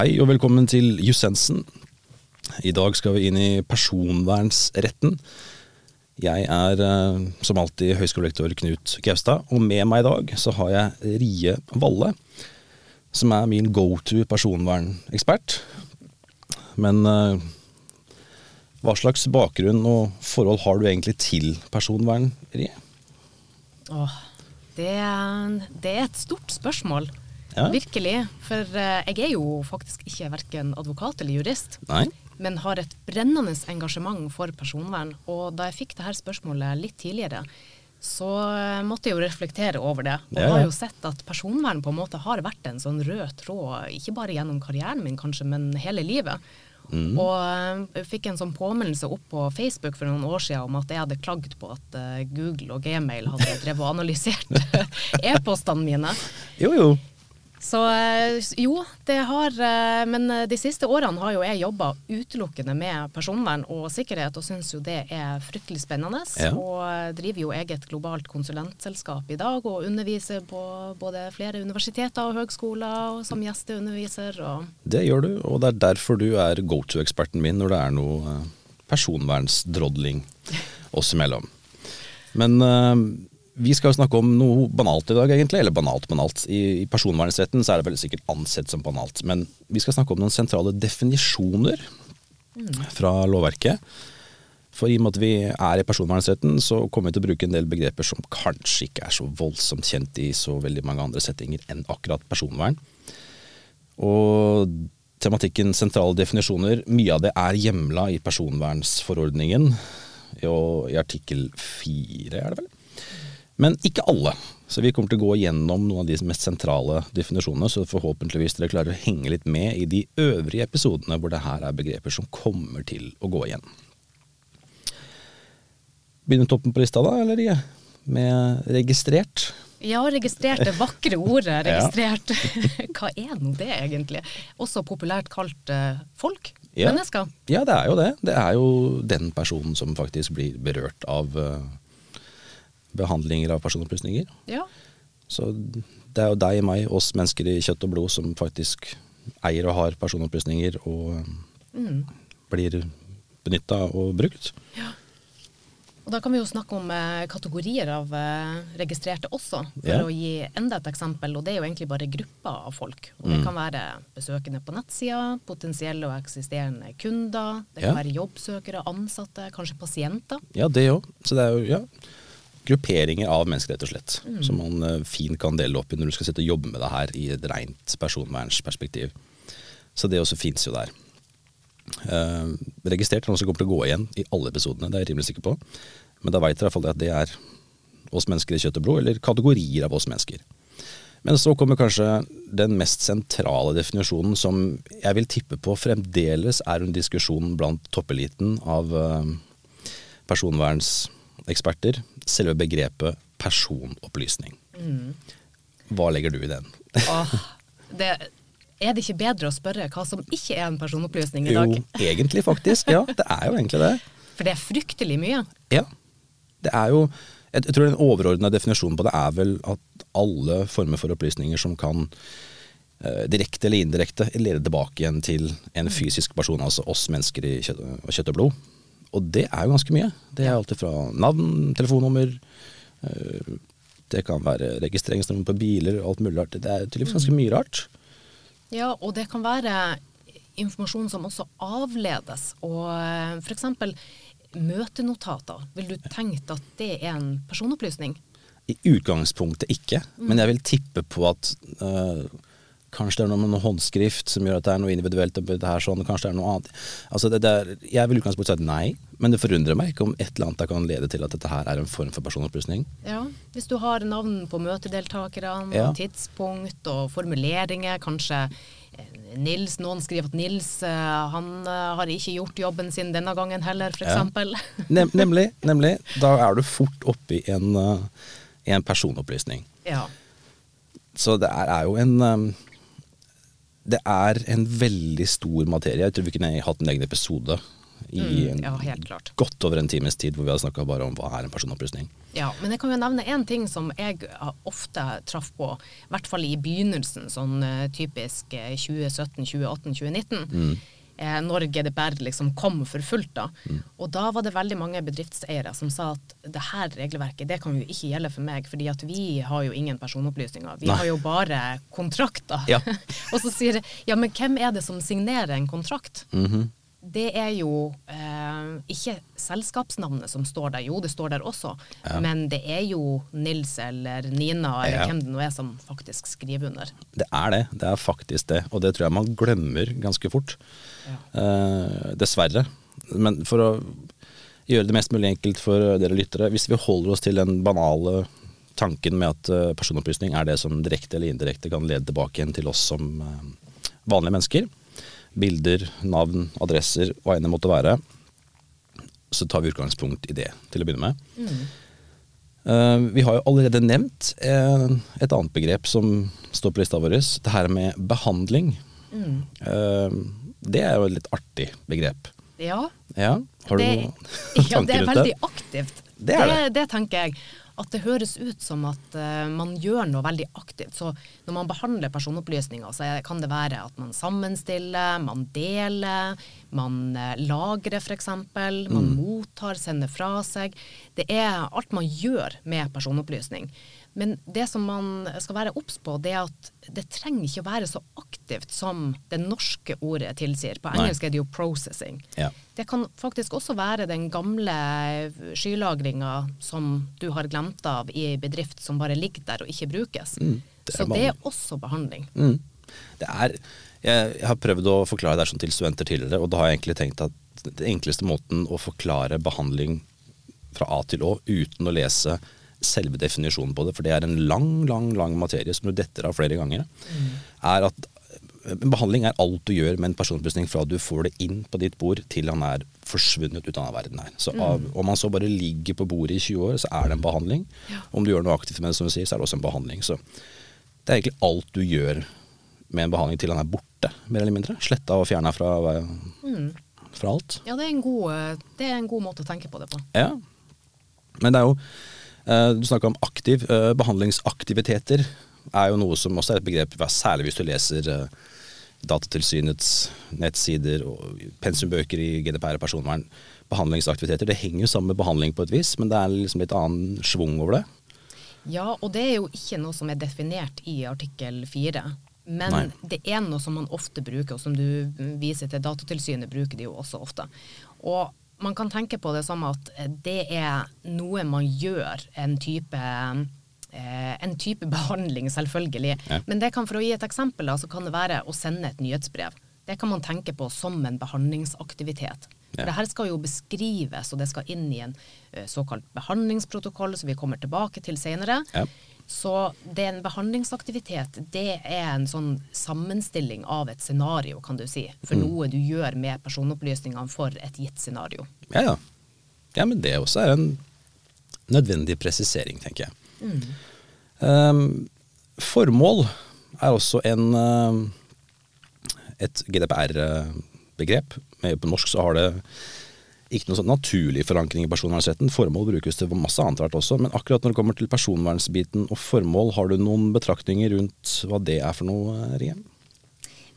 Hei og velkommen til Jussensen. I dag skal vi inn i personvernsretten. Jeg er eh, som alltid høyskolelektor Knut Gaustad, og med meg i dag så har jeg Rie Valle, som er min go to personvernekspert. Men eh, hva slags bakgrunn og forhold har du egentlig til personvern, Rie? Åh, det, det er et stort spørsmål. Ja. Virkelig. For eh, jeg er jo faktisk ikke verken advokat eller jurist. Nei? Men har et brennende engasjement for personvern. Og da jeg fikk dette spørsmålet litt tidligere, så eh, måtte jeg jo reflektere over det. Og Ja, har jo sett at personvern på en måte har vært en sånn rød tråd, ikke bare gjennom karrieren min kanskje, men hele livet. Mm. Og eh, jeg fikk en sånn påminnelse opp på Facebook for noen år siden om at jeg hadde klagd på at eh, Google og Gmail hadde drevet og analysert e-postene mine. Jo, jo. Så eh, jo, det har eh, Men eh, de siste årene har jo jeg jobba utelukkende med personvern og sikkerhet, og syns jo det er fryktelig spennende. Ja. Og driver jo eget globalt konsulentselskap i dag, og underviser på både flere universiteter og høgskoler, og som gjesteunderviser. og Det gjør du, og det er derfor du er go to-eksperten min når det er noe personvernsdrodling oss imellom. Men vi skal jo snakke om noe banalt i dag, egentlig. Eller banalt, banalt. I, I personvernsretten så er det vel sikkert ansett som banalt. Men vi skal snakke om noen sentrale definisjoner fra lovverket. For i og med at vi er i personvernsretten, så kommer vi til å bruke en del begreper som kanskje ikke er så voldsomt kjent i så veldig mange andre settinger enn akkurat personvern. Og tematikken sentrale definisjoner, mye av det er hjemla i personvernsforordningen, og i artikkel fire, er det vel? Men ikke alle. Så vi kommer til å gå gjennom noen av de mest sentrale definisjonene, så forhåpentligvis dere klarer å henge litt med i de øvrige episodene hvor det her er begreper som kommer til å gå igjen. Begynner toppen på lista da, eller ikke? Med registrert. Ja, registrert det vakre ordet. registrert. Hva er nå det egentlig? Også populært kalt eh, folk. Ja. Mennesker. Ja, det er jo det. Det er jo den personen som faktisk blir berørt av eh, behandlinger av personopplysninger. Ja. Så det er jo deg, meg, oss mennesker i kjøtt og blod som faktisk eier og har personopplysninger og eh, Mm. blir benytta og brukt. Ja. Og da kan vi jo snakke om eh, kategorier av eh, registrerte også, for Ja. å gi enda et eksempel. Og det er jo egentlig bare grupper av folk. Og det Mm. kan være besøkende på nettsida, potensielle og eksisterende kunder, det kan Ja. være jobbsøkere, ansatte, kanskje pasienter. Ja, det òg. Så det er jo ja, grupperinger av mennesker, rett og slett. Som man eh, fint kan dele opp i når du skal sitte og jobbe med det her i et rent personvernsperspektiv. Så det også fins jo der. Uh, registrert er noe som kommer til å gå igjen i alle episodene, det er jeg rimelig sikker på. Men da veit dere i hvert fall at det er oss mennesker i kjøtt og blod, eller kategorier av oss mennesker. Men så kommer kanskje den mest sentrale definisjonen som jeg vil tippe på fremdeles er en diskusjon blant toppeliten av eh, personvernseksperter. Selve begrepet personopplysning. Hva legger du i den? Åh, det, er det ikke bedre å spørre hva som ikke er en personopplysning i dag? Jo, egentlig faktisk. Ja, det er jo egentlig det. For det er fryktelig mye. Ja. Det er jo Jeg, jeg tror den overordna definisjonen på det er vel at alle former for opplysninger som kan eh, direkte eller indirekte lede tilbake igjen til en fysisk person, altså oss mennesker i kjøtt, kjøtt og blod. Og det er jo ganske mye. Det er alt fra navn, telefonnummer eh, Det kan være registreringsnummer på biler og alt mulig rart. Det er tydeligvis ganske mye rart. Ja, og det kan være informasjon som også avledes. Og f.eks. for eksempel møtenotater. Vil du tenkt at det er en personopplysning? I utgangspunktet ikke, men jeg vil tippe på at øh, kanskje det er noe med noe håndskrift som gjør at det er noe individuelt. her sånn, kanskje det er noe annet. Altså det, det er, jeg vil utgangspunktet si nei, men det forundrer meg ikke om et eller annet kan lede til at dette her er en form for personopplysning. Ja, Hvis du har navn på møtedeltakerne, Ja. tidspunkt og formuleringer, kanskje eh, Nils, Noen skriver at Nils eh, han eh, har ikke gjort jobben sin denne gangen heller, f.eks. Ja. Nem, nemlig, nemlig. Da er du fort oppe i en, en personopplysning. ja. Så det er, er jo en Det er en veldig stor materie. Jeg tror vi kunne hatt en egen episode i Mm, ja, helt klart. godt over en times tid hvor vi har snakka bare om hva er en personopplysning. Ja, men jeg kan jo nevne én ting som jeg ofte traff på, i hvert fall i begynnelsen, sånn eh, typisk eh, 2017, 2018, 2019. Eh, når GDPR liksom kom for fullt. da. Og da var det veldig mange bedriftseiere som sa at det her regelverket det kan jo ikke gjelde for meg, fordi at vi har jo ingen personopplysninger. Vi Nei. har jo bare kontrakter. Ja. og så sier jeg ja, men hvem er det som signerer en kontrakt? Mhm. Det er jo eh, ikke selskapsnavnet som står der, jo det står der også, Ja. men det er jo Nils eller Nina eller Ja. hvem det nå er som faktisk skriver under. Det er det. Det er faktisk det. Og det tror jeg man glemmer ganske fort. Eh, dessverre. Men for å gjøre det mest mulig enkelt for dere lyttere, hvis vi holder oss til den banale tanken med at eh, personopplysning er det som direkte eller indirekte kan lede tilbake igjen til oss som eh, vanlige mennesker, bilder, navn, adresser, hva enn det måtte være, så tar vi utgangspunkt i det til å begynne med. Eh, vi har jo allerede nevnt uh, et annet begrep som står på lista vår. Det her med behandling. Eh, det er jo et litt artig begrep. Ja, Ja, har du det, noen ja, det tanker er veldig aktivt. Det er det. det tenker jeg. At det høres ut som at uh, man gjør noe veldig aktivt. Så når man behandler personopplysninger, så kan det være at man sammenstiller, man deler, man uh, lagrer f.eks., man Mm. mottar, sender fra seg. Det er alt man gjør med personopplysning. Men det som man skal være obs på, det er at det trenger ikke å være så aktivt som det norske ordet tilsier. På engelsk er det jo 'processing'. Ja. Det kan faktisk også være den gamle skylagringa som du har glemt av i ei bedrift som bare ligger der og ikke brukes. Mm, det Så det er også behandling. Mm. Det er, jeg, har prøvd å forklare det sånn til studenter tidligere, og da har jeg egentlig tenkt at den enkleste måten å forklare behandling fra A til Å uten å lese selve definisjonen på det, for det er en lang, lang lang materie som du detter av flere ganger, er at en behandling er alt du gjør med en personopplysning fra du får det inn på ditt bord til han er forsvunnet ut av verden her. Så av, Om han så bare ligger på bordet i 20 år, så er det en behandling. Om du gjør noe aktivt med det, som du sier, så er det også en behandling. Så det er egentlig alt du gjør med en behandling til han er borte, mer eller mindre. Sletta og fjerna fra, fra alt. Ja, det er, en god, eh, det er en god måte å tenke på det på. Ja. Men det er jo eh, Du snakka om aktiv. eh, behandlingsaktiviteter er jo noe som også er et begrep, særlig hvis du leser eh, Datatilsynets nettsider og pensumbøker i GDPR og personvern. Behandlingsaktiviteter. Det henger jo sammen med behandling på et vis, men det er liksom litt annen schwung over det. Ja, og det er jo ikke noe som er definert i artikkel 4. Men Nei. det er noe som man ofte bruker, og som du viser til Datatilsynet, bruker de jo også ofte. Og man kan tenke på det som at det er noe man gjør, en type eh, en type behandling, selvfølgelig. Ja. Men det kan, for å gi et eksempel, så kan det være å sende et nyhetsbrev. Det kan man tenke på som en behandlingsaktivitet. Ja. For det her skal jo beskrives, og det skal inn i en eh, såkalt behandlingsprotokoll, som vi kommer tilbake til senere. Ja. Så det er en behandlingsaktivitet, det er en sånn sammenstilling av et scenario, kan du si. For Mm. noe du gjør med personopplysningene for et gitt scenario. Ja, ja. Ja, men det også er en nødvendig presisering, tenker jeg. Um, formål er også en um, et GDPR-begrep. På norsk så har det ikke noe sånn naturlig forankring i personvernretten. Formål brukes til masse annet rart også, men akkurat når det kommer til personvernsbiten og formål, har du noen betraktninger rundt hva det er for noe, Riem?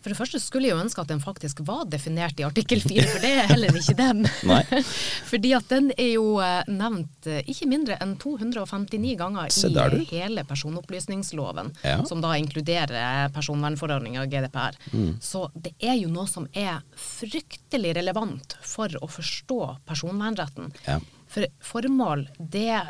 For det første skulle jeg jo ønske at den faktisk var definert i artikkel 4, for det er heller ikke den. Fordi at den er jo eh, nevnt eh, ikke mindre enn 259 ganger i hele personopplysningsloven, Ja. som da inkluderer personvernforordninga GDPR. Mm. Så det er jo noe som er fryktelig relevant for å forstå personvernretten. Ja. For formål, det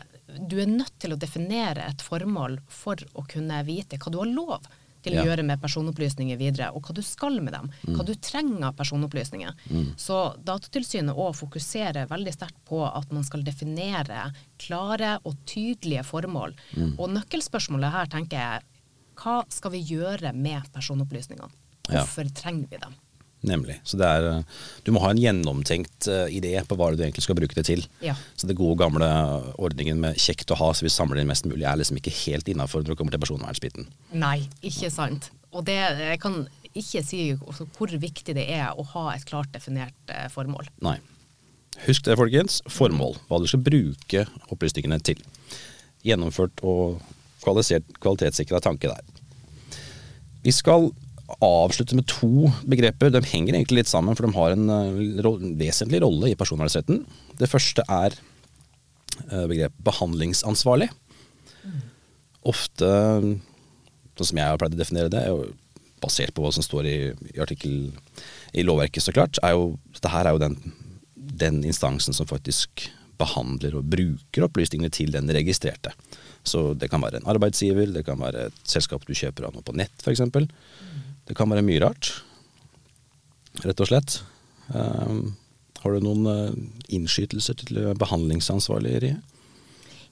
Du er nødt til å definere et formål for å kunne vite hva du har lov til Ja. å gjøre med personopplysninger videre, og hva du skal med dem. Mm. Hva du trenger av personopplysninger. Så Datatilsynet òg fokuserer veldig sterkt på at man skal definere klare og tydelige formål. Mm. Og nøkkelspørsmålet her tenker jeg hva skal vi gjøre med personopplysningene? Hvorfor trenger vi dem? Nemlig. Så det er, eh, du må ha en gjennomtenkt eh, idé på hva du egentlig skal bruke det til. Ja. Så det gode gamle ordningen med kjekt å ha så vi samler inn mest mulig, er liksom ikke helt innafor når det kommer til personvernsbiten. Nei, ikke sant. Og det, jeg kan ikke si hvor viktig det er å ha et klart definert eh, formål. Nei. Husk det, folkens. Formål. Hva du skal bruke opplysningene til. Gjennomført og kvalitetssikra tanke der. Vi skal avslutte med to begreper. De henger egentlig litt sammen, for de har en uh, vesentlig rolle i personvernsretten. Det første er uh, begrepet behandlingsansvarlig. Ofte, sånn som jeg har pleid å definere det, er jo basert på hva som står i, i artikkel i lovverket, så klart, er jo det her er jo den, den instansen som faktisk behandler og bruker opplysningene til den registrerte. Så det kan være en arbeidsgiver, det kan være et selskap du kjøper av noe på nett f.eks. Mm. Det kan være mye rart, rett og slett. Um, har du noen uh, innskytelser til behandlingsansvarlig, Rie?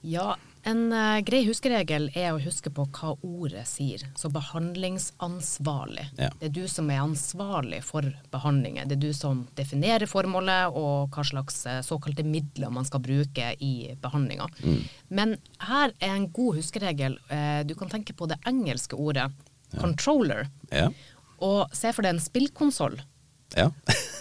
Ja, en uh, grei huskeregel er å huske på hva ordet sier. Så behandlingsansvarlig. Ja. Det er du som er ansvarlig for behandlingen. Det er du som definerer formålet og hva slags uh, såkalte midler man skal bruke i behandlinga. Mm. Men her er en god huskeregel. Uh, du kan tenke på det engelske ordet. Controller. Ja. Og se for deg en spillkonsoll ja.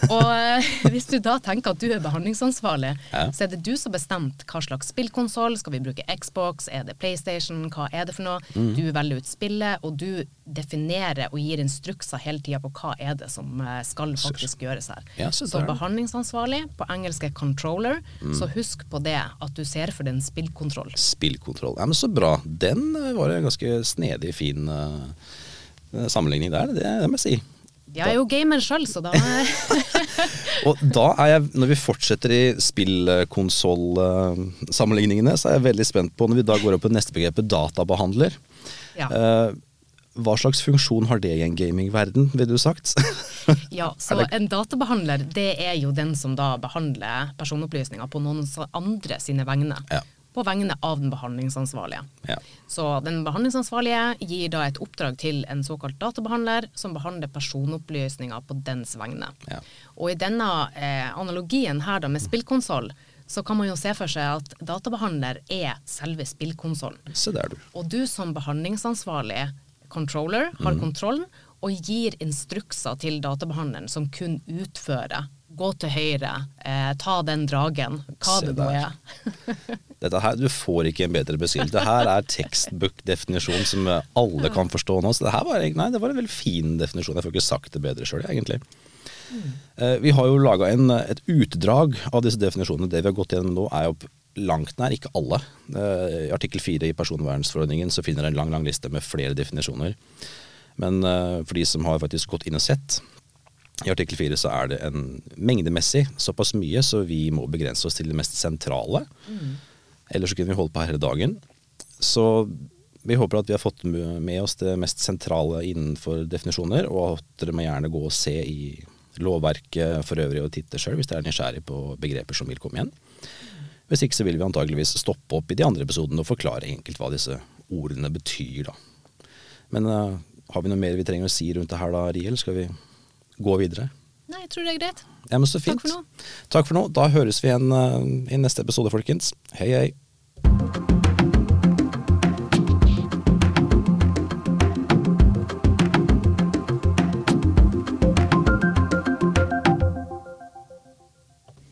Og eh, hvis du da tenker at du er behandlingsansvarlig, ja. så er det du som bestemt hva slags spillkonsoll. Skal vi bruke Xbox, er det PlayStation, hva er det for noe? Mm. Du velger ut spillet, og du definerer og gir instrukser hele tida på hva er det som eh, skal faktisk gjøres her. Ja, så, så behandlingsansvarlig, på engelsk er controller, mm. så husk på det at du ser for deg en spillkontroll. Spillkontroll, ja men så bra. Den eh, var en ganske snedig, fin uh, sammenligning der, det, det må jeg si. Jeg er jo gamer sjøl, så da Og da er jeg, når vi fortsetter i spillkonsollsammenligningene, så er jeg veldig spent på, når vi da går opp på neste begrepet, databehandler. Ja. Eh, hva slags funksjon har det i en gamingverden, vil du sagt? ja, så en databehandler det er jo den som da behandler personopplysninger på noen andre sine vegne. Ja på vegne av den behandlingsansvarlige. Ja. Så den behandlingsansvarlige gir da et oppdrag til en såkalt databehandler som behandler personopplysninger på dens vegne. Ja. Og i denne eh, analogien her da med spillkonsoll, så kan man jo se for seg at databehandler er selve spillkonsollen. Og du som behandlingsansvarlig controller har mm. kontrollen og gir instrukser til databehandleren som kun utfører gå til høyre, eh, ta den dragen, hva Se det nå er. Dette her, Du får ikke en bedre beskrivelse. Det her er tekstbook-definisjon som alle kan forstå nå. Så det her var, nei, det var en veldig fin definisjon. Jeg får ikke sagt det bedre sjøl, egentlig. Mm. vi har jo laga et utdrag av disse definisjonene. Det vi har gått gjennom nå, er jo langt nær ikke alle. Eh, I artikkel fire i personvernsforordningen så finner dere en lang lang liste med flere definisjoner. Men eh, for de som har faktisk gått inn og sett, i artikkel 4 så er det en mengdemessig såpass mye, så vi må begrense oss til det mest sentrale. Mm. Ellers så kunne vi holdt på hele dagen. Så vi håper at vi har fått med oss det mest sentrale innenfor definisjoner, og at dere må gjerne gå og se i lovverket for øvrig og titte sjøl hvis dere er nysgjerrig på begreper som vil komme igjen. Hvis ikke så vil vi antageligvis stoppe opp i de andre episodene og forklare enkelt hva disse ordene betyr. da. Men uh, har vi noe mer vi trenger å si rundt det her da, Riel? Skal vi gå videre? Nei, jeg tror det er greit. Ja, men så fint. Takk for nå. Takk for nå. Da høres vi igjen uh, i neste episode, folkens. Hei, hei.